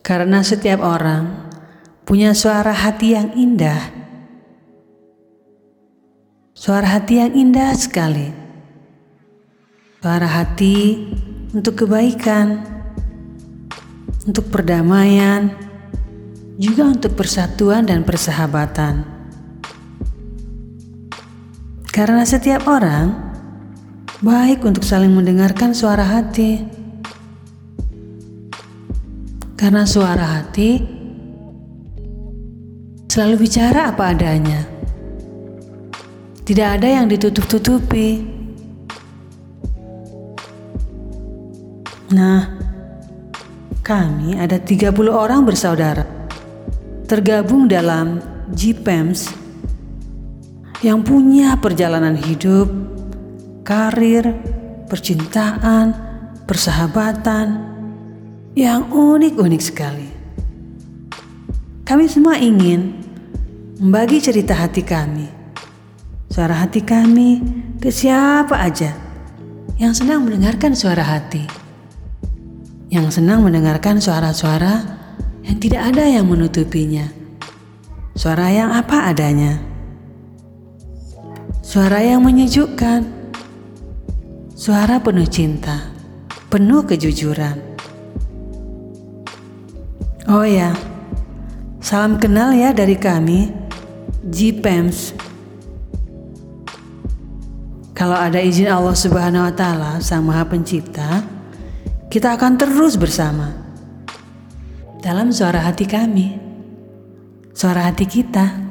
Karena setiap orang punya suara hati yang indah. Suara hati yang indah sekali. Suara hati untuk kebaikan, untuk perdamaian, juga untuk persatuan dan persahabatan. Karena setiap orang baik untuk saling mendengarkan suara hati. Karena suara hati selalu bicara apa adanya. Tidak ada yang ditutup-tutupi. Nah, kami ada 30 orang bersaudara. Tergabung dalam GPEMS yang punya perjalanan hidup, karir, percintaan, persahabatan, yang unik-unik sekali. Kami semua ingin membagi cerita hati kami, suara hati kami ke siapa aja yang senang mendengarkan suara hati, yang senang mendengarkan suara-suara yang tidak ada yang menutupinya, suara yang apa adanya, suara yang menyejukkan, suara penuh cinta, penuh kejujuran Oh ya, salam kenal ya dari kami, GPEMS. Kalau ada izin Allah Subhanahu wa Ta'ala, Sang Maha Pencipta, kita akan terus bersama dalam suara hati kami, suara hati kita.